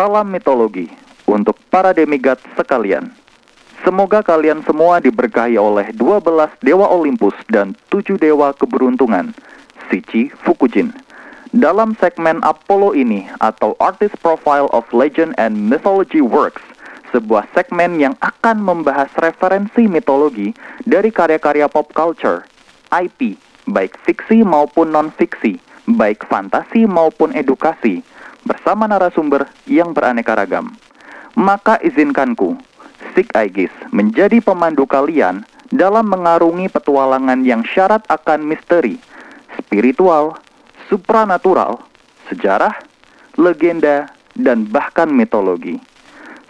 Salam mitologi untuk para demigod sekalian. Semoga kalian semua diberkahi oleh 12 dewa Olympus dan 7 dewa keberuntungan, Shichi Fukujin. Dalam segmen Apollo ini atau Artist Profile of Legend and Mythology Works, sebuah segmen yang akan membahas referensi mitologi dari karya-karya pop culture, IP, baik fiksi maupun non-fiksi, baik fantasi maupun edukasi, bersama narasumber yang beraneka ragam. Maka izinkanku, Sik Aegis menjadi pemandu kalian dalam mengarungi petualangan yang syarat akan misteri, spiritual, supranatural, sejarah, legenda, dan bahkan mitologi.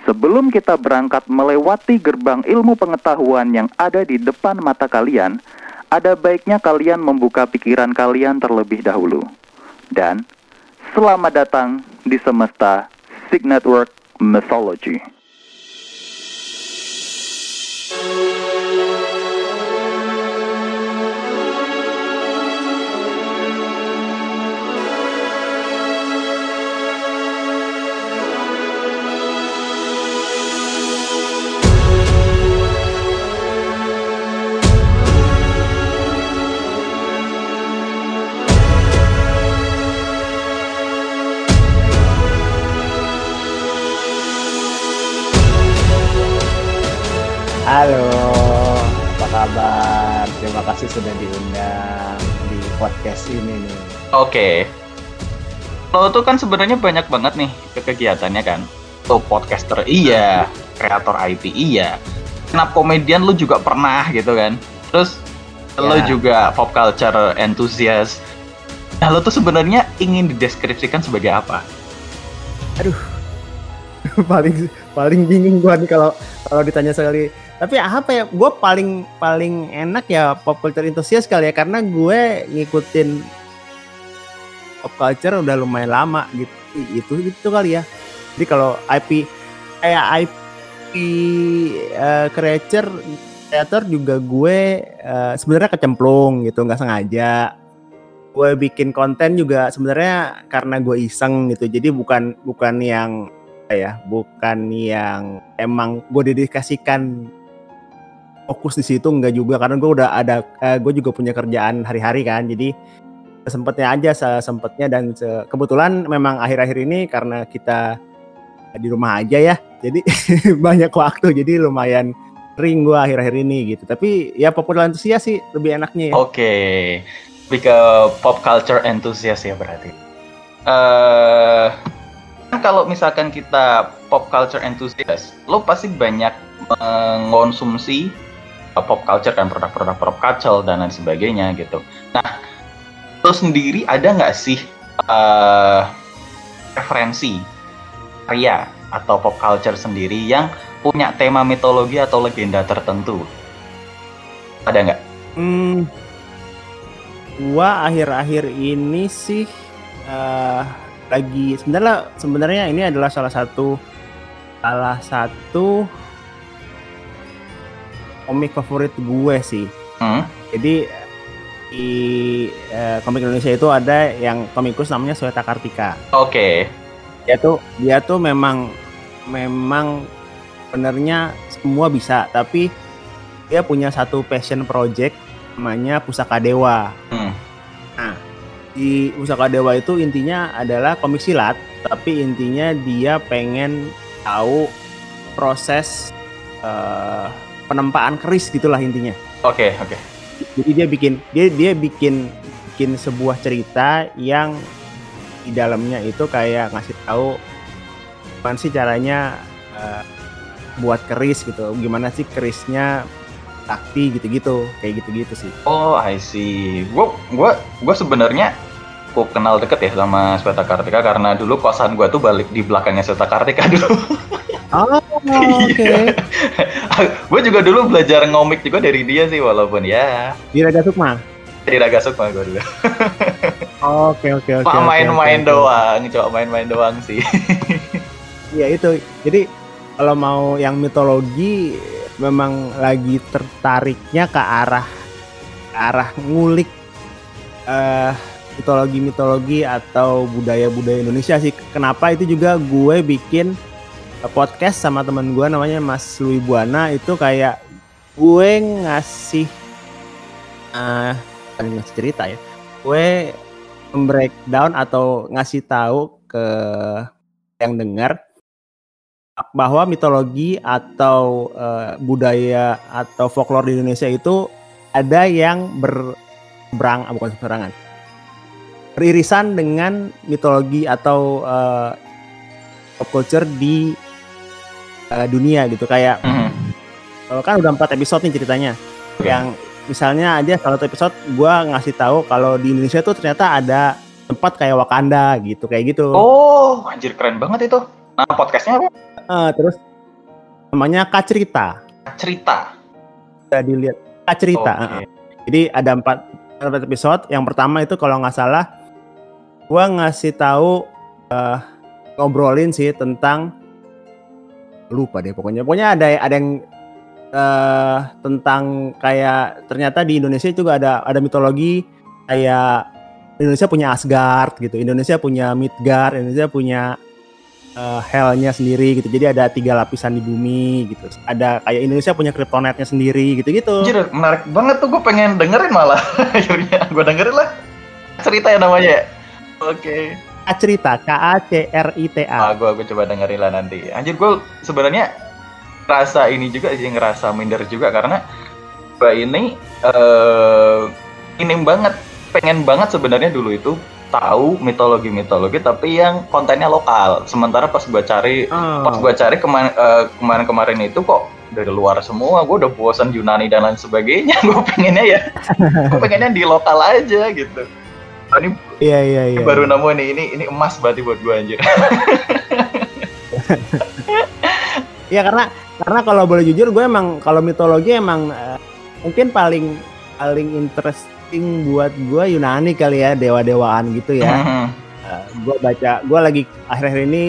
Sebelum kita berangkat melewati gerbang ilmu pengetahuan yang ada di depan mata kalian, ada baiknya kalian membuka pikiran kalian terlebih dahulu. Dan selamat datang di semesta Sig Network Mythology. Halo, apa kabar? Terima kasih sudah diundang di podcast ini nih. Oke. Lo tuh kan sebenarnya banyak banget nih ke kegiatannya kan. Lo podcaster iya, kreator IP iya. Kenapa komedian lu juga pernah gitu kan. Terus lo Ya. juga pop culture enthusiast. Nah, lo tuh sebenarnya ingin dideskripsikan sebagai apa? paling paling bingung gua nih kalau kalau ditanya sekali. Tapi apa ya? Gue paling paling enak ya pop culture enthusiast kali ya karena gue ngikutin pop culture udah lumayan lama gitu. Itu itu kali ya. Jadi kalau IP kayak IP eh, creator creator juga gue eh, sebenarnya kecemplung gitu nggak sengaja gue bikin konten juga sebenarnya karena gue iseng gitu jadi bukan bukan yang ya bukan yang emang gue dedikasikan fokus di situ enggak juga karena gue udah ada gue juga punya kerjaan hari-hari kan jadi sempetnya aja sempetnya dan se- kebetulan memang akhir-akhir ini karena kita di rumah aja ya jadi banyak waktu jadi lumayan ring gue akhir-akhir ini gitu tapi ya populer antusias sih lebih enaknya ya. Oke. Lebih ke pop culture enthusiast ya berarti. Eh kan kalau misalkan kita pop culture enthusiast, lo pasti banyak mengonsumsi uh, pop culture dan produk-produk pop culture dan lain sebagainya gitu. Nah, lo sendiri ada nggak sih eh referensi karya atau pop culture sendiri yang punya tema mitologi atau legenda tertentu? Ada nggak? Hmm, gua akhir-akhir ini sih eh, lagi sebenarnya sebenarnya ini adalah salah satu salah satu komik favorit gue sih. Hmm? Jadi di eh, komik Indonesia itu ada yang komikus namanya Sweta Kartika. Oke. Dia tuh dia tuh memang memang benernya semua bisa, tapi dia punya satu passion project namanya Pusaka Dewa. Hmm. Nah, di Pusaka Dewa itu intinya adalah komik silat, tapi intinya dia pengen tahu proses eh, penempaan keris gitulah intinya. Oke, oke. Jadi dia bikin dia dia bikin bikin sebuah cerita yang di dalamnya itu kayak ngasih tahu gimana sih caranya eh, buat keris gitu, gimana sih kerisnya sakti gitu-gitu, kayak gitu-gitu sih. Oh, I see. Gua gua gua sebenarnya aku kenal deket ya sama Sweta Kartika karena dulu kosan gua tuh balik di belakangnya Sweta Kartika dulu. Oh, Iya. gue juga dulu belajar ngomik juga dari dia sih walaupun ya Di Raga Sukma. di Raga Sukma gue dulu. Oke oke oke. Oke, main-main oke, oke. doang, cuma main-main doang sih. Iya itu. Jadi kalau mau yang mitologi memang lagi tertariknya ke arah ke arah ngulik eh mitologi-mitologi atau budaya-budaya Indonesia sih. Kenapa itu juga gue bikin podcast sama teman gue namanya Mas Lui Buana itu kayak gue ngasih uh, ngasih cerita ya. Gue breakdown atau ngasih tahu ke yang dengar bahwa mitologi atau uh, budaya atau folklore di Indonesia itu ada yang berberang ah, bukan seberangan beririsan dengan mitologi atau uh, pop culture di uh, dunia gitu kayak mm -hmm. kan udah empat episode nih ceritanya okay. yang misalnya aja salah satu episode gue ngasih tahu kalau di Indonesia tuh ternyata ada tempat kayak Wakanda gitu kayak gitu oh anjir keren banget itu nah podcastnya apa Uh, terus namanya Kacerita. Cerita. Bisa dilihat Kacerita. Okay. Uh, jadi ada empat, empat episode. Yang pertama itu kalau nggak salah, gua ngasih tahu uh, ngobrolin sih tentang lupa deh pokoknya. Pokoknya ada ada yang uh, tentang kayak ternyata di Indonesia juga ada ada mitologi kayak Indonesia punya Asgard gitu, Indonesia punya Midgard, Indonesia punya uh, hellnya sendiri gitu. Jadi ada tiga lapisan di bumi gitu. Ada kayak Indonesia punya kryptonetnya sendiri gitu-gitu. Jadi menarik banget tuh gue pengen dengerin malah. Akhirnya gue dengerin lah. Cerita ya namanya. Oke. Okay. A cerita K A C R I T A. Ah, gue gue coba dengerin lah nanti. Anjir gue sebenarnya rasa ini juga sih ngerasa minder juga karena gue ini uh, ini banget pengen banget sebenarnya dulu itu tahu mitologi-mitologi tapi yang kontennya lokal. Sementara pas gue cari oh. pas gue cari kemarin uh, kemarin-kemarin itu kok dari luar semua. Gue udah bosan Yunani dan lain sebagainya. gue pengennya ya, gue pengennya di lokal aja gitu. Ini iya iya iya. Baru nemu nih ini ini emas berarti buat gue anjir. Iya karena karena kalau boleh jujur gue emang kalau mitologi emang uh, mungkin paling paling interest casting buat gue Yunani kali ya dewa-dewaan gitu ya. Uh, mm-hmm. eh, gue baca, gue lagi akhir-akhir ini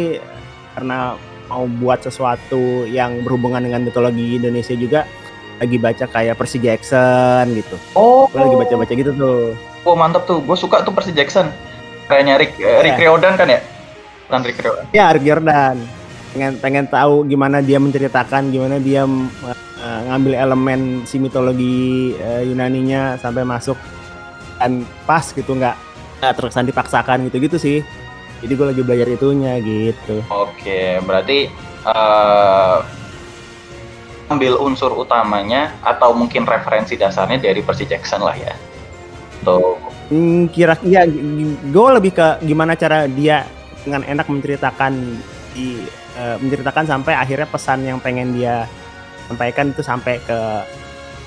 karena mau buat sesuatu yang berhubungan dengan mitologi Indonesia juga lagi baca kayak Percy Jackson gitu. Oh. Gue lagi baca-baca gitu tuh. Oh mantap tuh, gue suka tuh Percy Jackson. Kayaknya Rick, yeah. Rick Riordan kan ya? Bukan Rick Riordan. Ya Rick Riordan. Pengen pengen tahu gimana dia menceritakan, gimana dia uh, ngambil elemen si mitologi uh, Yunaninya sampai masuk dan pas gitu nggak nggak terkesan dipaksakan gitu gitu sih jadi gue lagi belajar itunya gitu oke berarti uh, ambil unsur utamanya atau mungkin referensi dasarnya dari Percy Jackson lah ya tuh hmm, kira ya gue lebih ke gimana cara dia dengan enak menceritakan di uh, menceritakan sampai akhirnya pesan yang pengen dia sampaikan itu sampai ke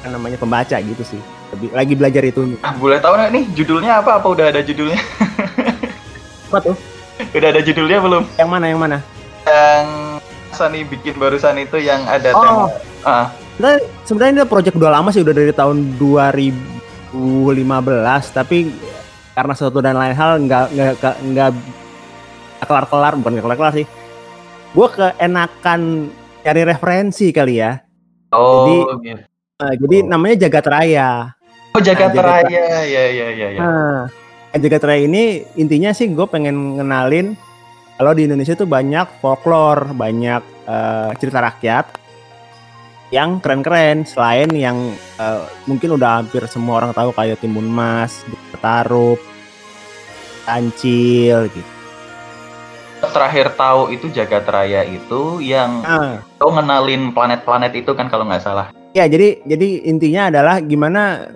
apa namanya pembaca gitu sih. Lebih, lagi belajar itu. Ah, boleh tahu nggak nih judulnya apa? Apa udah ada judulnya? apa tuh? Udah ada judulnya belum? Yang mana? Yang mana? Yang Sani bikin barusan itu yang ada oh. tema. Ah. Nah, sebenarnya ini project udah lama sih, udah dari tahun 2015, tapi karena satu dan lain hal nggak nggak nggak kelar-kelar, bukan kelar-kelar sih. Gue keenakan cari referensi kali ya. Oh, jadi, gitu. uh, jadi namanya Jagat Raya. Oh, Jagat nah, Raya, ya, ya, ya, ya. Nah, Jagat Raya ini intinya sih gue pengen ngenalin kalau di Indonesia tuh banyak folklore, banyak uh, cerita rakyat yang keren-keren selain yang uh, mungkin udah hampir semua orang tahu kayak Timun Mas, Tarup, Tancil gitu terakhir tahu itu Jagat Raya itu yang uh. kau ngenalin planet-planet itu kan kalau nggak salah. Ya, jadi jadi intinya adalah gimana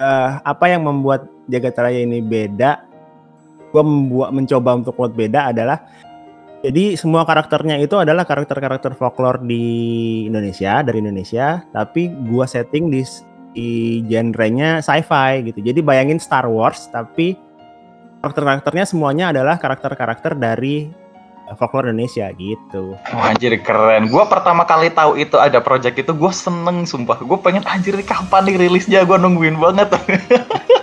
uh, apa yang membuat Jagat Raya ini beda. Gue membuat mencoba untuk buat beda adalah jadi semua karakternya itu adalah karakter-karakter folklore di Indonesia dari Indonesia, tapi gua setting di, di genrenya sci-fi gitu. Jadi bayangin Star Wars tapi karakter-karakternya semuanya adalah karakter-karakter dari folklore Indonesia gitu. Oh, anjir keren. Gua pertama kali tahu itu ada project itu gue seneng sumpah. Gue pengen anjir kapan nih rilisnya gue nungguin banget.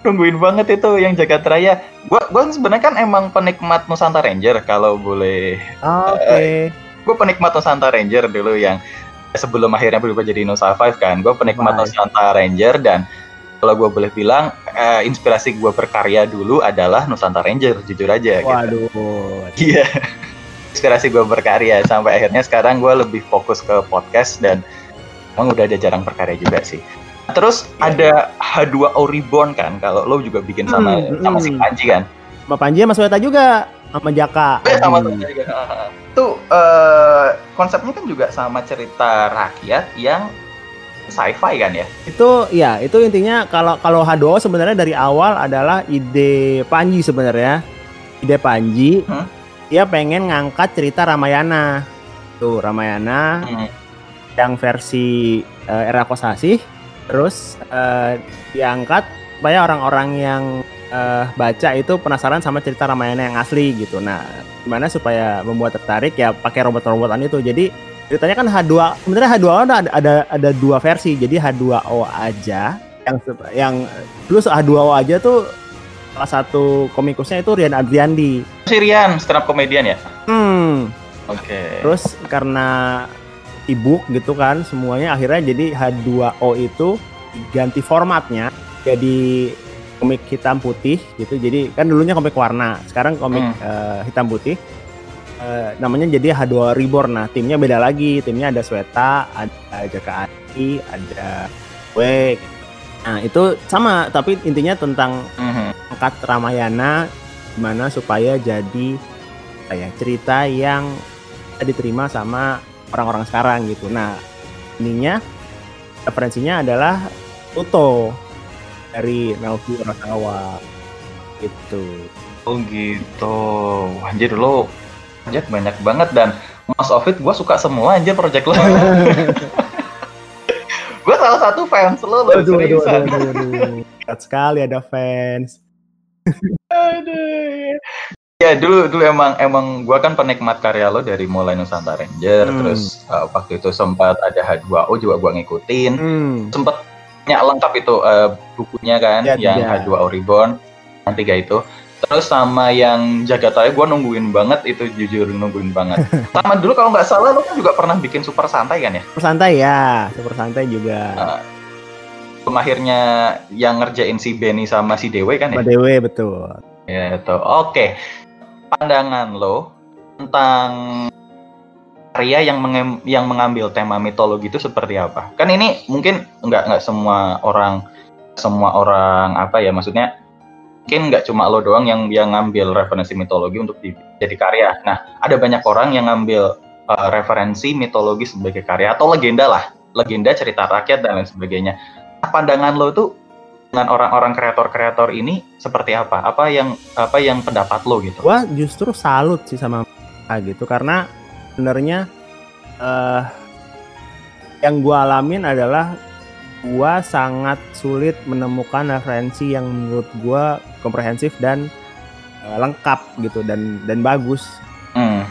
nungguin banget itu yang Jagat Raya. Gue gue sebenarnya kan emang penikmat Nusantara Ranger kalau boleh. Oke. Okay. Uh, gue penikmat Nusantara Ranger dulu yang sebelum akhirnya berubah jadi Nusa Five kan. Gue penikmat Nusantara Ranger dan kalau gue boleh bilang eh, inspirasi gue berkarya dulu adalah Nusantara Ranger jujur aja gitu. Waduh. Iya. Inspirasi gue berkarya sampai akhirnya sekarang gue lebih fokus ke podcast dan emang udah ada jarang berkarya juga sih. Terus ada H2O Reborn kan kalau lo juga bikin sama Hmm, sama hmm. si Panji kan. Sama Panji sama Sweta juga. Sama Jaka. Eh, sama Adi. sama juga. Tuh eh, konsepnya kan juga sama cerita rakyat yang sci-fi kan ya. Itu ya, itu intinya kalau kalau H2O sebenarnya dari awal adalah ide Panji sebenarnya. Ide Panji. Hmm. Dia pengen ngangkat cerita Ramayana. Tuh, Ramayana Hmm. yang versi eh, era Kosasih terus eh, diangkat supaya orang-orang yang eh, baca itu penasaran sama cerita Ramayana yang asli gitu. Nah, gimana supaya membuat tertarik ya pakai robot-robotan itu. Jadi ceritanya kan H2 sebenarnya H2O ada ada ada dua versi. Jadi H2O aja yang yang dulu H2O aja tuh salah satu komikusnya itu Rian Adriandi. Sirian, stand up komedian ya. Hmm, Oke. Terus karena sibuk gitu kan semuanya akhirnya jadi H2O itu ganti formatnya jadi komik hitam putih gitu. Jadi kan dulunya komik warna, sekarang komik Hmm. eh, hitam putih. Eh, namanya jadi H2O Reborn. Nah, timnya beda lagi. Timnya ada Sweta, ada Jaka Adi, ada gue. Nah, itu sama tapi intinya tentang Mhm. angkat Ramayana gimana supaya jadi ya cerita yang diterima sama orang-orang sekarang gitu. Nah, ininya referensinya adalah Pluto dari Naoki Urasawa gitu. Oh gitu. Anjir lo project banyak banget dan most of it gue suka semua anjir project lo. gue salah satu fans lo lo seriusan. Berat sekali ada fans. Aduh. Ya dulu dulu emang emang gue kan penikmat karya lo dari mulai Nusantara Ranger Hmm. terus uh, waktu itu sempat ada H2O juga gue ngikutin Hmm. sempet ya, lengkap itu uh, bukunya kan Ya, yang tiga. H2O Reborn yang tiga itu terus sama yang Jagataya gue nungguin banget itu jujur nungguin banget sama dulu kalau nggak salah lo kan juga pernah bikin super santai kan ya Super santai ya, super santai juga. Belum akhirnya yang ngerjain si Benny sama si Dewe kan ya Sama Dewe betul. Ya itu. Oke. Pandangan lo tentang karya yang yang mengambil tema mitologi itu seperti apa? Kan ini mungkin nggak nggak semua orang semua orang apa ya maksudnya mungkin nggak cuma lo doang yang yang ngambil referensi mitologi untuk di- jadi karya. Nah, ada banyak orang yang ngambil uh, referensi mitologi sebagai karya atau legenda lah, legenda cerita rakyat dan lain sebagainya. Nah, pandangan lo itu dengan orang-orang kreator-kreator ini seperti apa? Apa yang apa yang pendapat lo gitu? gua justru salut sih sama mereka gitu karena sebenarnya eh yang gua alamin adalah gua sangat sulit menemukan referensi yang menurut gua komprehensif dan eh, lengkap gitu dan dan bagus. Hmm.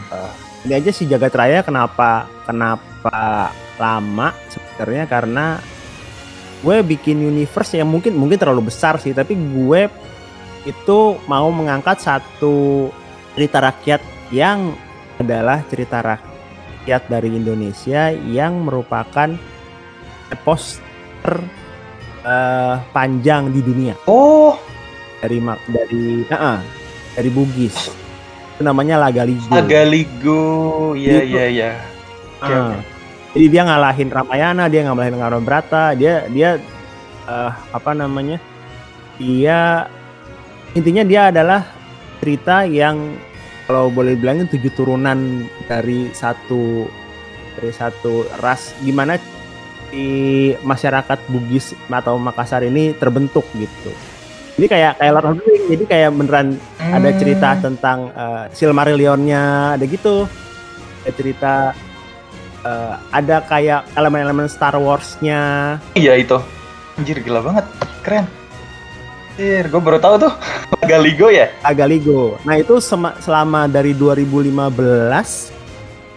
Ini aja si Jagat Raya kenapa kenapa lama sebenarnya karena gue bikin universe yang mungkin mungkin terlalu besar sih tapi gue itu mau mengangkat satu cerita rakyat yang adalah cerita rakyat dari Indonesia yang merupakan epos ter eh, panjang di dunia Oh, dari mak dari eh, dari Bugis itu namanya Lagaligo. Agaligo. Gitu. iya. Oke, Ah. oke. Jadi dia ngalahin Ramayana, dia ngalahin Brata, dia dia eh, apa namanya? Dia intinya dia adalah cerita yang kalau boleh bilangin tujuh turunan dari satu dari satu ras gimana di masyarakat Bugis atau Makassar ini terbentuk gitu. Ini kayak kayak Lord of the Rings, jadi kayak beneran ada cerita Hmm. tentang uh, Silmarillionnya ada gitu ada cerita uh, ada kayak elemen-elemen Star Wars-nya Iya itu. Anjir gila banget. Keren. Anjir, gue baru tahu tuh. Agaligo ya? Agaligo nah itu selama dari 2015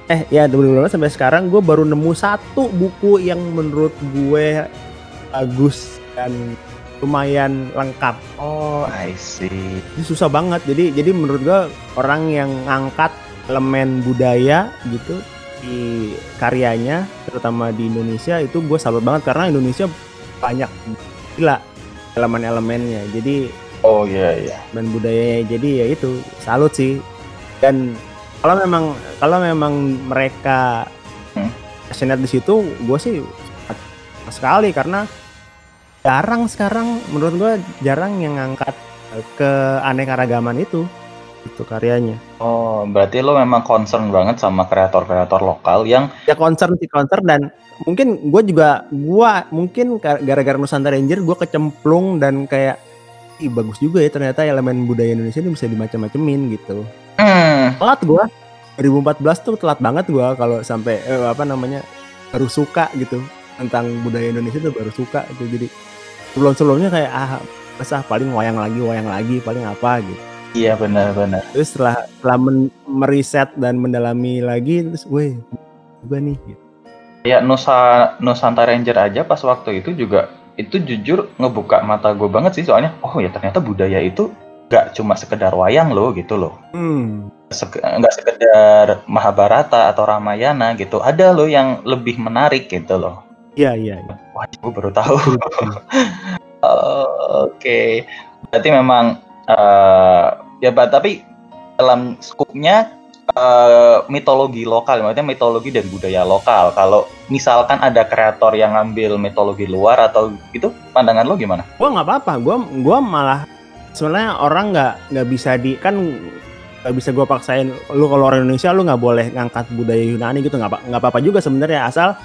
eh ya 2015 sampai sekarang gue baru nemu satu buku yang menurut gue bagus dan lumayan lengkap Oh, I see. ini susah banget jadi jadi menurut gue orang yang ngangkat elemen budaya gitu di karyanya terutama di Indonesia itu gue salut banget karena Indonesia banyak gila elemen-elemennya. Jadi Oh iya iya. dan budayanya jadi ya itu salut sih dan kalau memang kalau memang mereka Hmm. passionate di situ gue sih sekali karena jarang sekarang menurut gue jarang yang ngangkat keanekaragaman itu itu karyanya. Oh, berarti lo memang concern banget sama kreator-kreator lokal yang ya concern sih concern. Dan mungkin gue juga gue mungkin gara-gara Nusantara Ranger gue kecemplung dan kayak Ih, bagus juga ya ternyata elemen budaya Indonesia ini bisa dimacam-macamin gitu. Hmm, telat gua. 2014 tuh telat banget gua kalau sampai eh, apa namanya baru suka gitu tentang budaya Indonesia tuh baru suka gitu. Jadi sebelum sebelumnya kayak ah masa paling wayang lagi wayang lagi paling apa gitu iya benar-benar. terus setelah setelah men- meriset dan mendalami lagi terus weh juga nih gitu. Ya Nusa Nusantara Ranger aja pas waktu itu juga itu jujur ngebuka mata gue banget sih soalnya oh ya ternyata budaya itu nggak cuma sekedar wayang loh gitu loh hmm Sek- nggak sekedar Mahabharata atau Ramayana gitu ada loh yang lebih menarik gitu loh iya iya iya. wah gue baru tahu Oh, Oke, berarti memang eh ya Pak, tapi dalam skupnya eh, mitologi lokal, maksudnya mitologi dan budaya lokal. Kalau misalkan ada kreator yang ngambil mitologi luar atau gitu, pandangan lo gimana? gua nggak apa-apa gua gua malah sebenarnya orang nggak nggak bisa di kan nggak bisa gua paksain lu kalau orang Indonesia lu nggak boleh ngangkat budaya Yunani gitu nggak nggak apa-apa juga sebenarnya asal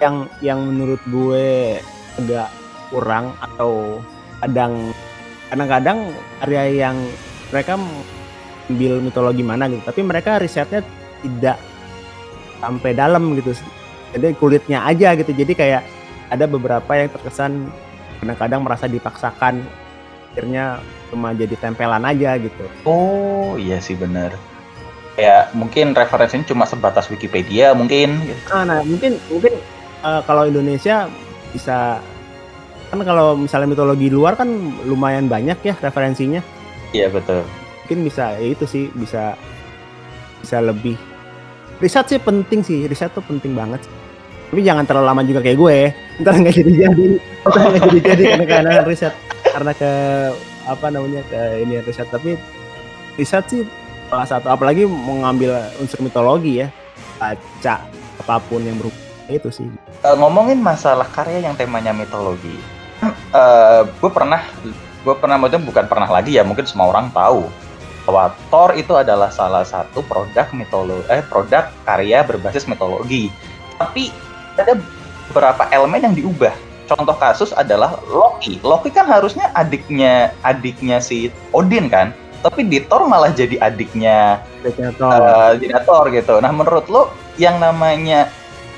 yang yang menurut gue agak kurang atau kadang kadang-kadang karya yang mereka ambil mitologi mana gitu. Tapi mereka risetnya tidak sampai dalam gitu. Jadi kulitnya aja gitu. Jadi kayak ada beberapa yang terkesan kadang-kadang merasa dipaksakan. Akhirnya cuma jadi tempelan aja gitu. Oh iya sih bener. Kayak mungkin referensinya cuma sebatas Wikipedia mungkin. nah, nah mungkin mungkin eh, kalau Indonesia bisa kan kalau misalnya mitologi luar kan lumayan banyak ya referensinya Iya betul. mungkin bisa ya itu sih bisa bisa lebih. Riset sih penting sih riset tuh penting banget. Sih. tapi jangan terlalu lama juga kayak gue. Ntar nggak jadi jadi. Ntar nggak jadi jadi karena karena riset. Karena ke apa namanya ke ini riset. Tapi riset sih salah satu apalagi mau ngambil unsur mitologi ya. Baca apa pun yang berhubungan itu sih. Eh, ngomongin masalah karya yang temanya mitologi, eh gue pernah, gue pernah maksudnya bukan pernah lagi ya, mungkin semua orang tahu bahwa Thor itu adalah salah satu produk mitologi, eh produk karya berbasis mitologi. Tapi ada beberapa elemen yang diubah. Contoh kasus adalah Loki. Loki kan harusnya adiknya adiknya si Odin kan, tapi di Thor malah jadi adiknya Detektor. uh, Dinator gitu. Nah, menurut lo yang namanya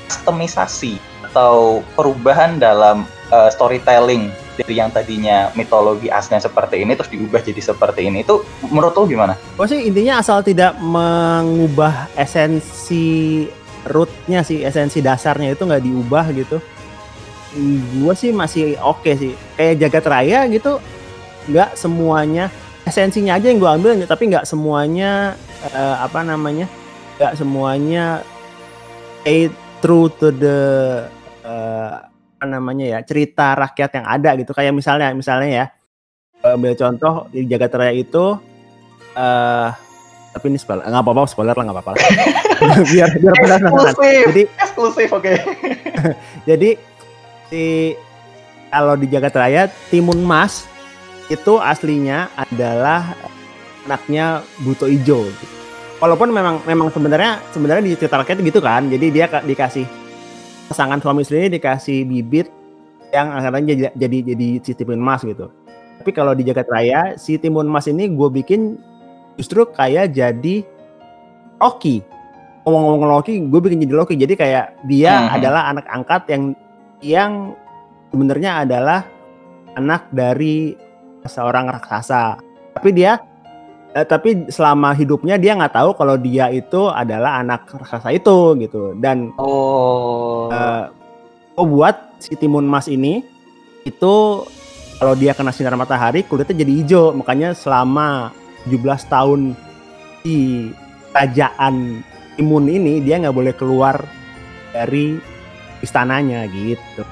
customisasi atau perubahan dalam uh, storytelling dari yang tadinya mitologi aslinya seperti ini terus diubah jadi seperti ini itu menurut lo gimana? Gue sih intinya asal tidak mengubah esensi rootnya sih, esensi dasarnya itu nggak diubah gitu. Gue sih masih oke sih. Kayak jagat raya gitu, nggak semuanya esensinya aja yang gue ambil, tapi nggak semuanya eh, apa namanya, nggak semuanya stay true to the apa namanya ya cerita rakyat yang ada gitu. Kayak misalnya, misalnya ya, eh, ambil contoh di jagat raya itu eh tapi ini spoiler nggak apa-apa spoiler lah nggak apa-apa biar biar penasaran jadi eksklusif oke. jadi si kalau di jagat raya timun mas itu aslinya adalah anaknya buto ijo walaupun memang memang sebenarnya sebenarnya di cerita rakyat gitu kan jadi dia ka- dikasih pasangan suami istri ini dikasih bibit yang akhirnya jadi jadi, jadi si timun mas gitu. Tapi kalau di jagat raya si timun mas ini gue bikin justru kayak jadi Loki. Ngomong-ngomong Loki gue bikin jadi Loki. Jadi kayak dia Mhm. adalah anak angkat yang yang sebenarnya adalah anak dari seorang raksasa. Tapi dia eh, tapi selama hidupnya dia nggak tahu kalau dia itu adalah anak raksasa itu gitu dan Oh. eh, oh buat si timun emas ini itu kalau dia kena sinar matahari kulitnya jadi hijau makanya selama 17 tahun di kerajaan timun ini dia nggak boleh keluar dari istananya gitu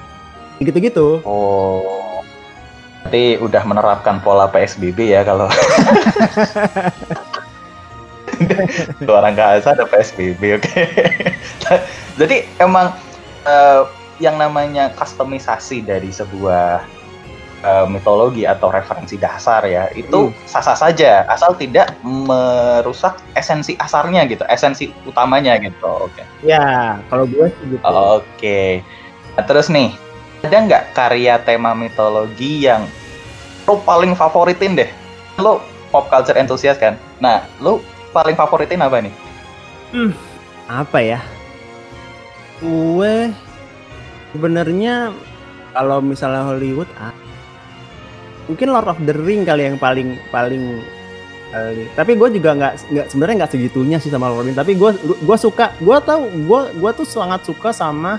gitu gitu Oh. Berarti udah menerapkan pola PSBB ya kalau orang Gaza ada PSBB, oke. Jadi emang uh, yang namanya customisasi dari sebuah uh, mitologi atau referensi dasar ya itu hmm. sah-sah saja asal tidak merusak esensi asarnya gitu, esensi utamanya gitu. Oke. Okay. Ya, kalau gue sih gitu. Oke. Okay. Nah, terus nih, ada nggak karya tema mitologi yang lo paling favoritin deh? Lo pop culture enthusiast kan? Nah, lo paling favoritin apa nih? Hmm, apa ya? Gue sebenarnya kalau misalnya Hollywood ah, mungkin Lord of the Ring kali yang paling paling kali. Tapi gue juga nggak nggak sebenarnya nggak segitunya sih sama Lord of the Ring. Tapi gue gue suka gue tahu gue gue tuh sangat suka sama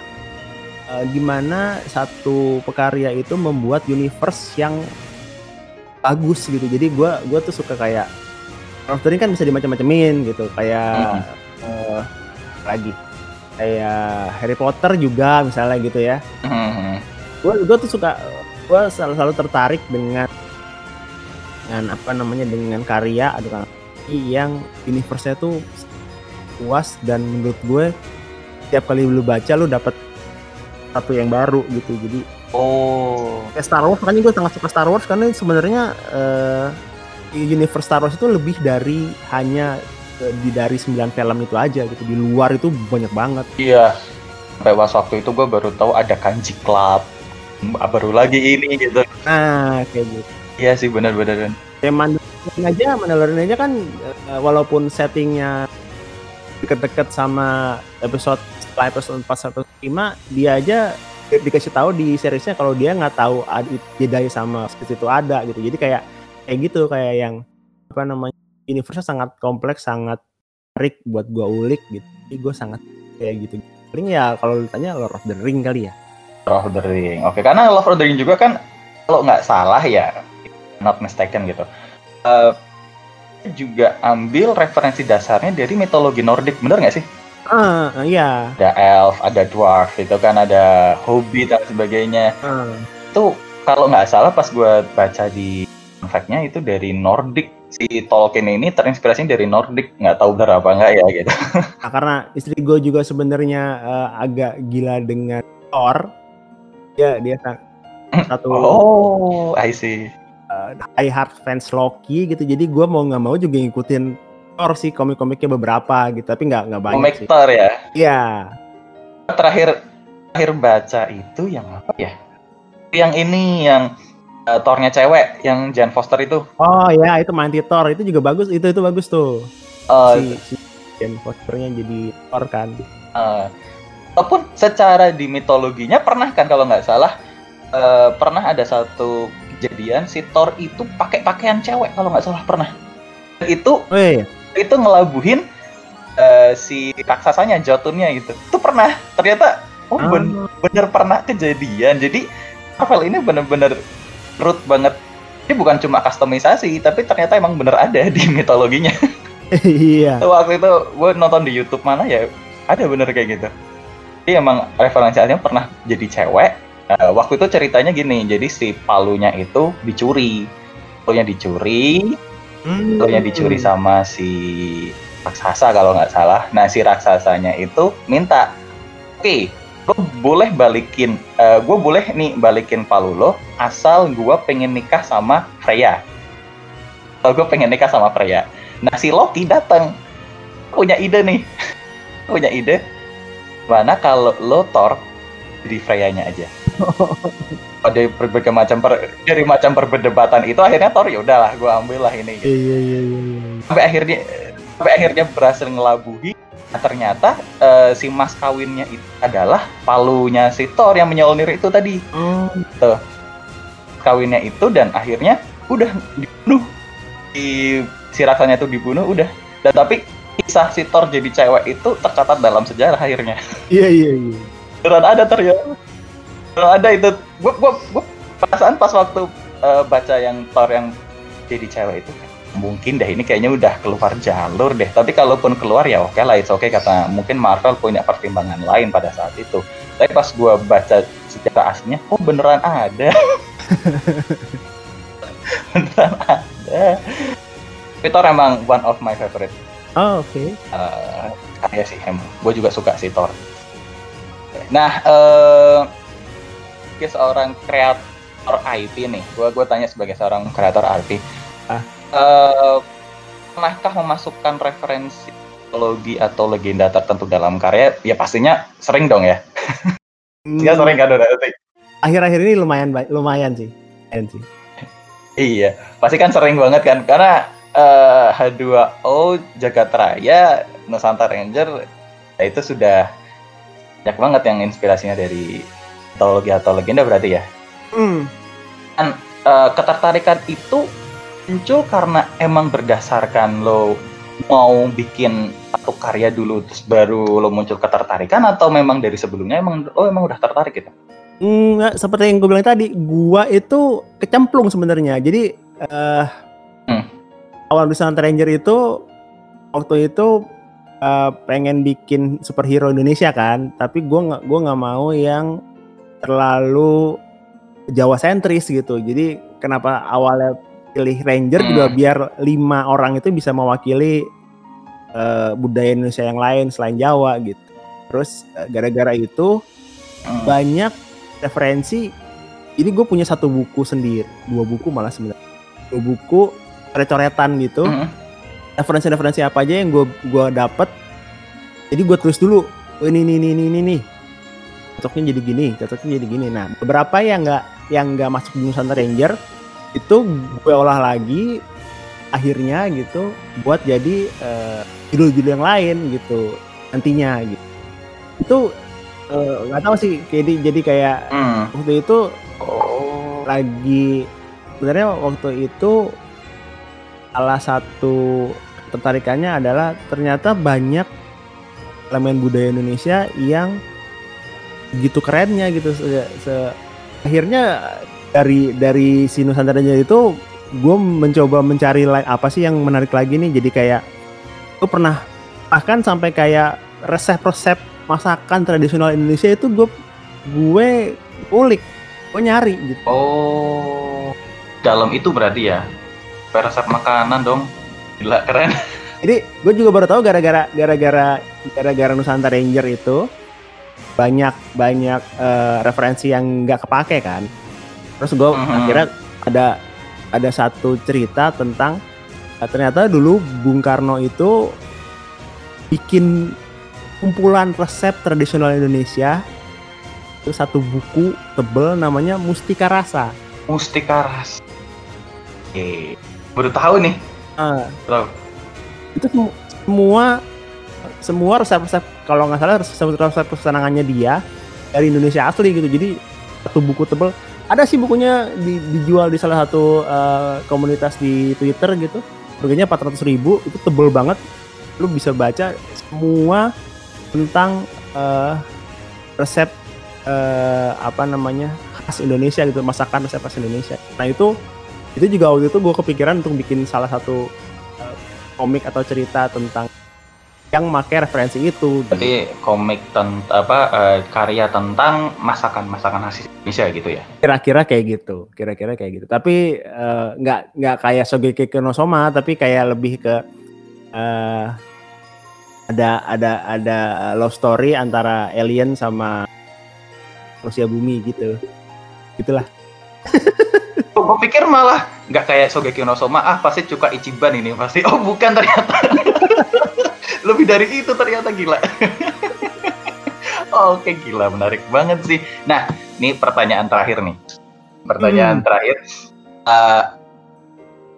uh, gimana satu pekarya itu membuat universe yang bagus gitu. Jadi gue gue tuh suka kayak Ring kan bisa dimacam-macamin gitu kayak hmm. uh, lagi kayak Harry Potter juga misalnya gitu ya. Hmm. Gue gue tuh suka gue selalu, selalu tertarik dengan dengan apa namanya dengan karya atau yang universe-nya tuh puas dan menurut gue tiap kali lu baca lu dapat satu yang baru gitu jadi oh kayak Star Wars makanya gue sangat suka Star Wars karena sebenarnya uh, universe Star Wars itu lebih dari hanya uh, di dari 9 film itu aja gitu. Di luar itu banyak banget. Iya. Sampai pas waktu itu gue baru tahu ada kanji club. Baru lagi ini gitu. Nah, kayak gitu. Iya sih benar-benar. Ya Mandalorian aja, Mandalorian aja kan uh, walaupun settingnya deket-deket sama episode setelah episode 4 sampai 5 dia aja dikasih tahu di seriesnya kalau dia nggak tahu Jedi sama seperti itu ada gitu. Jadi kayak kayak gitu kayak yang apa namanya universe sangat kompleks sangat menarik buat gua ulik gitu. Jadi gue sangat kayak gitu. Paling ya kalau ditanya Lord of the Ring kali ya. Lord of the Ring oke. Karena Lord of the Ring juga kan kalau nggak salah ya not mistaken gitu uh, juga ambil referensi dasarnya dari mitologi Nordik bener nggak sih uh, iya. Ada elf, ada dwarf, itu kan ada hobbit dan sebagainya. Uh. Itu kalau nggak salah pas gue baca di fact-nya itu dari Nordic si Tolkien ini terinspirasi dari Nordic nggak tahu berapa nggak ya gitu nah, karena istri gue juga sebenarnya uh, agak gila dengan Thor ya dia satu oh I see uh, high heart fans Loki gitu jadi gue mau nggak mau juga ngikutin Thor sih komik-komiknya beberapa gitu tapi nggak nggak banyak komik sih. Ya iya terakhir terakhir baca itu yang apa ya yang ini yang uh, Thor-nya cewek yang Jane Foster itu. Oh ya, itu Mighty Thor itu juga bagus. Itu itu bagus tuh. Uh, si, si Jane Fosternya jadi Thor kan. Uh, walaupun secara di mitologinya pernah kan kalau nggak salah uh, pernah ada satu kejadian si Thor itu pakai pakaian cewek kalau nggak salah pernah. Itu oh, iya. Itu ngelabuhin uh, si raksasanya Jotunnya gitu. Itu pernah. Ternyata oh ben ah. bener pernah kejadian. Jadi Marvel ini bener-bener root banget ini bukan cuma customisasi tapi ternyata emang bener ada di mitologinya iya waktu itu gue nonton di YouTube mana ya ada bener kayak gitu jadi emang referensinya pernah jadi cewek uh, waktu itu ceritanya gini jadi si palunya itu dicuri palunya dicuri hmm. dicuri sama si raksasa kalau nggak salah. Nah si raksasanya itu minta oke okay, lo boleh balikin uh, eh, gue boleh nih balikin palu lo asal gue pengen nikah sama Freya. Kalau gue pengen nikah sama Freya. Nah si Loki datang punya ide nih. Punya ide. Mana kalau lo Thor di Freya-nya aja ada berbagai macam per, dari macam perbedebatan itu akhirnya Thor ya udahlah gue ambil lah ini gitu. iya, iya, iya, iya. sampai akhirnya sampai akhirnya berhasil ngelabuhi Nah, ternyata uh, si mas kawinnya itu adalah palunya si Thor yang menyolonir itu tadi. Oh. Tuh. Kawinnya itu dan akhirnya udah dibunuh. Si, si rasanya itu dibunuh udah. Dan tapi kisah si Thor jadi cewek itu tercatat dalam sejarah akhirnya. Iya iya iya. Beneran ada ternyata. Beneran ada itu. Gue gue gue perasaan pas waktu uh, baca yang Thor yang jadi cewek itu mungkin deh ini kayaknya udah keluar jalur deh. Tapi kalaupun keluar ya oke okay lah, it's okay kata mungkin Marvel punya pertimbangan lain pada saat itu. Tapi pas gue baca secara aslinya, oh beneran ada. beneran ada. Thor emang one of my favorite Oh, oke. uh, karya sih emang. Gue juga suka sih Thor. Nah, eh sebagai seorang kreator IP nih, gue gue tanya sebagai seorang kreator IP, Ah. eh, pernahkah memasukkan referensi mitologi atau legenda tertentu dalam karya? Ya pastinya sering dong ya. Ya Hmm, sering kan udah. Akhir-akhir ini lumayan lumayan sih. Lumayan sih. Iya, pasti kan sering banget kan karena eh, H2O Jagat Raya Nusantara Ranger ya itu sudah banyak banget yang inspirasinya dari mitologi atau legenda berarti ya. Hmm. Eh, ketertarikan itu muncul karena emang berdasarkan lo mau bikin satu karya dulu terus baru lo muncul ketertarikan atau memang dari sebelumnya emang oh emang udah tertarik gitu. Enggak, seperti yang gue bilang tadi, gua itu kecemplung sebenarnya. Jadi eh Hmm. awal Nusantara Ranger itu waktu itu eh, pengen bikin superhero Indonesia kan, tapi gua nggak gua nggak mau yang terlalu Jawa sentris gitu. Jadi kenapa awalnya pilih Ranger Hmm. juga biar lima orang itu bisa mewakili eh, budaya Indonesia yang lain selain Jawa gitu. Terus eh, gara-gara itu Hmm. banyak referensi. Jadi gue punya satu buku sendiri, dua buku malah sebenarnya. Dua buku coret-coretan gitu. Mm-mm. Referensi-referensi apa aja yang gue gua dapet. Jadi gue tulis dulu. Oh, ini ini ini ini ini nih. Cocoknya jadi gini, cocoknya jadi gini. Nah, beberapa yang nggak yang nggak masuk di Nusantara Ranger itu gue olah lagi akhirnya gitu buat jadi eh, judul-judul yang lain gitu nantinya gitu. Itu eh, nggak tahu sih jadi jadi kayak Hmm. waktu itu Oh. lagi sebenarnya waktu itu salah satu tertarikannya adalah ternyata banyak elemen budaya Indonesia yang gitu kerennya gitu. Se, se- akhirnya dari dari si Nusantara Ranger itu gue mencoba mencari lain apa sih yang menarik lagi nih. Jadi kayak gue pernah bahkan sampai kayak resep-resep masakan tradisional Indonesia itu gue gue ulik gue nyari gitu. Oh, dalam itu berarti ya? Resep makanan dong. Gila keren. Jadi gue juga baru tahu gara-gara gara-gara gara-gara Nusantara Ranger itu banyak banyak eh, referensi yang nggak kepake kan. Terus gue Mhm. akhirnya ada ada satu cerita tentang eh, ternyata dulu Bung Karno itu bikin kumpulan resep tradisional Indonesia itu satu buku tebel namanya Mustika Rasa. Mustika ras. Oke. Baru tahu nih. Ah, Bro. itu semu- semua semua resep-resep kalau nggak salah resep-resep kesenangannya dia dari Indonesia asli gitu. Jadi satu buku tebel. Ada sih bukunya di- dijual di salah satu eh, komunitas di Twitter gitu. Harganya 400.000 ribu itu tebel banget. Lu bisa baca semua tentang eh, resep eh, apa namanya khas Indonesia gitu masakan resep khas Indonesia. Nah itu itu juga waktu itu gue kepikiran untuk bikin salah satu eh, komik atau cerita tentang yang make referensi itu Berarti komik tentang apa eh, karya tentang masakan-masakan khas Indonesia gitu ya. kira-kira kayak gitu kira-kira kayak gitu. Tapi eh, nggak nggak kayak Shogeki no Soma tapi kayak lebih ke eh, ada ada ada love story antara alien sama manusia bumi gitu. Gitulah gue pikir malah nggak kayak Shogeki no Soma, ah pasti Cuka Ichiban ini pasti. Oh bukan ternyata. Lebih dari itu ternyata gila. Oke gila, menarik banget sih. Nah, ini pertanyaan terakhir nih. Pertanyaan Hmm. terakhir.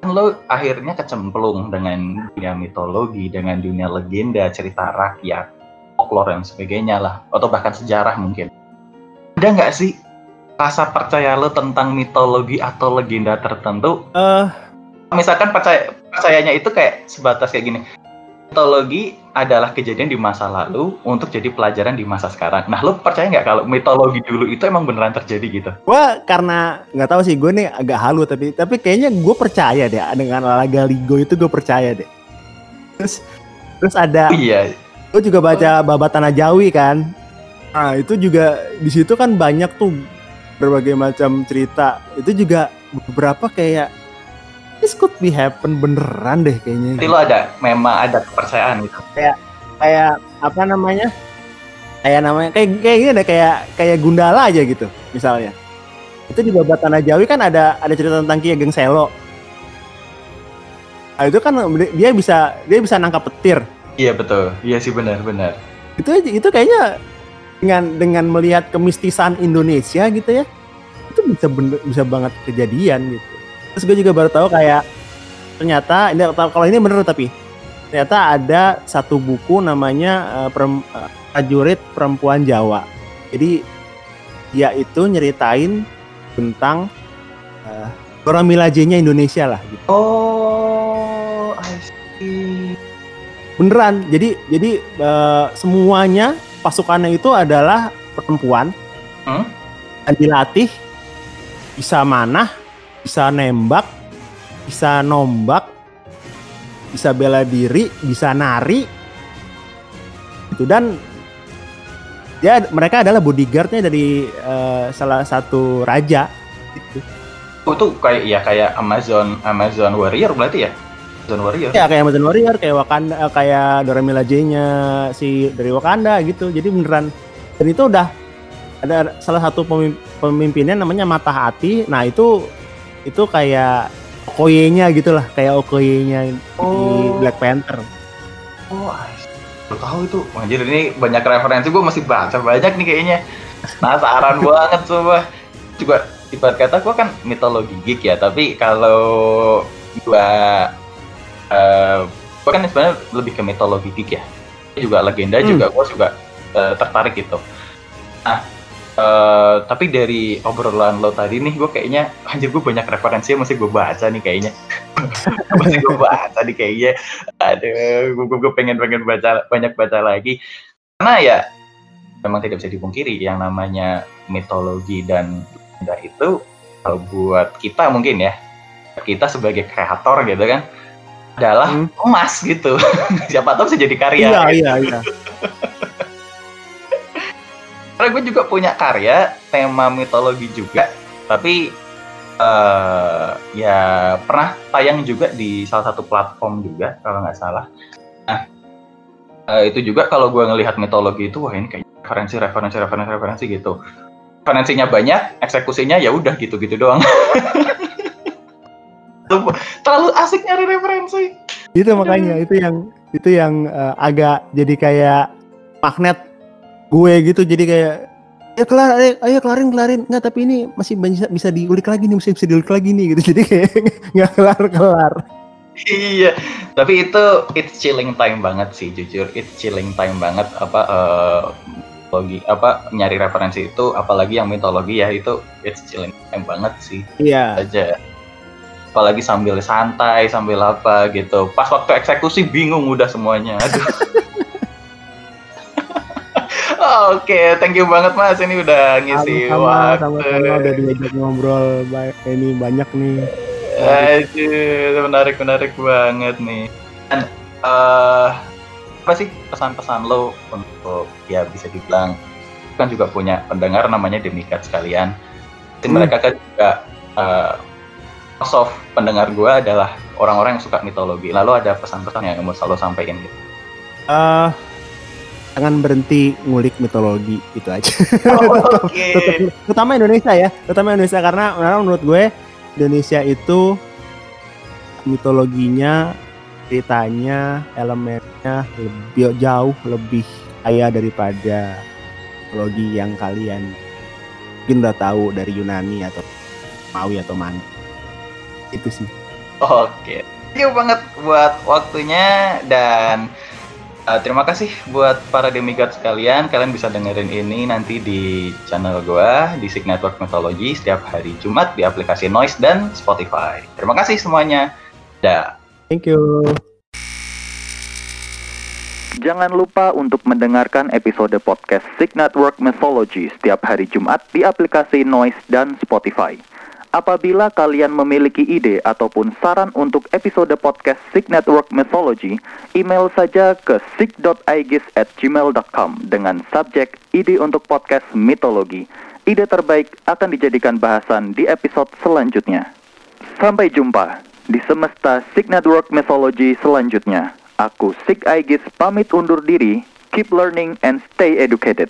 Kan lo akhirnya kecemplung dengan dunia mitologi, dengan dunia legenda, cerita rakyat, folklore dan sebagainya lah, atau bahkan sejarah mungkin. Ada nggak sih rasa percaya lo tentang mitologi atau legenda tertentu? eh Misalkan percaya percayanya itu kayak sebatas kayak gini. Mitologi adalah kejadian di masa lalu untuk jadi pelajaran di masa sekarang. Nah, lo percaya nggak kalau mitologi dulu itu emang beneran terjadi gitu? gue karena nggak tahu sih gue nih agak halu tapi tapi kayaknya gue percaya deh dengan Laga Ligo itu gue percaya deh terus terus ada Oh, iya. gue juga baca babat tanah Jawi kan nah itu juga di situ kan banyak tuh berbagai macam cerita itu juga beberapa kayak this could be happen beneran deh kayaknya. Jadi lo ada memang ada kepercayaan gitu. Kayak apa namanya? Kayak namanya kayak kayak gini deh kayak kayak Gundala aja gitu misalnya. Itu di Babat Tanah Jawi kan ada ada cerita tentang Ki Ageng Selo. Nah, itu kan dia bisa dia bisa nangkap petir. Iya betul. Iya sih benar-benar. Itu itu kayaknya dengan dengan melihat kemistisan Indonesia gitu ya. Itu bisa bener, bisa banget kejadian gitu. Terus gue juga baru tahu kayak ternyata ini kalau ini bener tapi ternyata ada satu buku namanya uh, perem, uh, prajurit perempuan Jawa. Jadi dia itu nyeritain tentang uh, Indonesia lah gitu. Oh, I see. Beneran. Jadi jadi uh, semuanya pasukannya itu adalah perempuan. Hmm? Dan dilatih bisa manah, bisa nembak, bisa nombak, bisa bela diri, bisa nari. Itu dan ya mereka adalah bodyguardnya dari uh, salah satu raja. Gitu. Oh, itu kayak ya kayak Amazon Amazon Warrior berarti ya? Amazon Warrior. Ya kayak Amazon Warrior, kayak Wakanda, eh, kayak Dora Milaje-nya si dari Wakanda gitu. Jadi beneran dan itu udah ada salah satu pemimpinnya namanya Mata Hati. Nah, itu itu kayak Okoye-nya gitu lah, kayak Okoye-nya oh. di Black Panther. Oh, Lo tahu itu. Anjir ini banyak referensi gue masih baca banyak nih kayaknya. Penasaran banget coba. Juga ibarat kata gue kan mitologi geek ya tapi kalau gue uh, gue kan sebenarnya lebih ke mitologi geek ya. Juga legenda hmm. juga gue juga uh, tertarik gitu. Nah uh, tapi dari obrolan lo tadi nih gue kayaknya anjir gue banyak referensi yang masih gue baca nih kayaknya. Masih gue baca nih kayaknya. Aduh gue, gue pengen pengen baca banyak baca lagi. Karena ya memang tidak bisa dipungkiri yang namanya mitologi dan Nah itu kalau buat kita mungkin ya kita sebagai kreator gitu kan adalah hmm. emas gitu siapa tahu bisa jadi karya iya gitu. iya iya karena gue juga punya karya tema mitologi juga tapi uh, ya pernah tayang juga di salah satu platform juga kalau nggak salah nah uh, itu juga kalau gue ngelihat mitologi itu wah ini kayak referensi referensi referensi referensi gitu finansinya banyak, eksekusinya ya udah gitu-gitu doang. Terlalu asik nyari referensi. Itu makanya itu yang itu yang uh, agak jadi kayak magnet gue gitu. Jadi kayak ya kelar ayo, ayo kelarin kelarin. Nggak tapi ini masih bisa bisa diulik lagi nih masih bisa diulik lagi nih gitu. Jadi kayak nggak kelar kelar. Iya tapi itu it's chilling time banget sih jujur. It's chilling time banget apa uh, mitologi apa nyari referensi itu apalagi yang mitologi ya itu it's chilling time banget sih. Iya. Aja apalagi sambil santai sambil apa gitu pas waktu eksekusi bingung udah semuanya aduh Oke, okay, thank you banget Mas. Ini udah ngisi sama, waktu. Sama-sama udah diajak ngobrol ini banyak nih. Aduh, menarik menarik banget nih. Dan uh, apa sih pesan-pesan lo untuk ya bisa dibilang kan juga punya pendengar namanya demikat sekalian. Hmm. Mereka kan juga uh, soft pendengar gue adalah orang-orang yang suka mitologi. Lalu ada pesan-pesan yang mau selalu sampaikan gitu. Uh, jangan berhenti ngulik mitologi itu aja. Oh, okay. Terutama Indonesia ya, terutama Indonesia karena menurut gue Indonesia itu mitologinya ceritanya elemennya lebih jauh lebih kaya daripada teknologi yang kalian mungkin udah tahu dari Yunani atau Maui atau mana itu sih. Oke. Thank you banget buat waktunya dan uh, terima kasih buat para demigod sekalian kalian bisa dengerin ini nanti di channel gue di Sig Network Mythology setiap hari Jumat di aplikasi Noise dan Spotify. Terima kasih semuanya. Dah. Thank you. Jangan lupa untuk mendengarkan episode podcast Sig Network Mythology setiap hari Jumat di aplikasi Noise dan Spotify. Apabila kalian memiliki ide ataupun saran untuk episode podcast Sig Network Mythology, email saja ke sig.aegis@gmail.com dengan subjek ide untuk podcast mitologi. Ide terbaik akan dijadikan bahasan di episode selanjutnya. Sampai jumpa di semesta Sig Network Mythology selanjutnya. Aku Sig Aegis pamit undur diri. Keep learning and stay educated.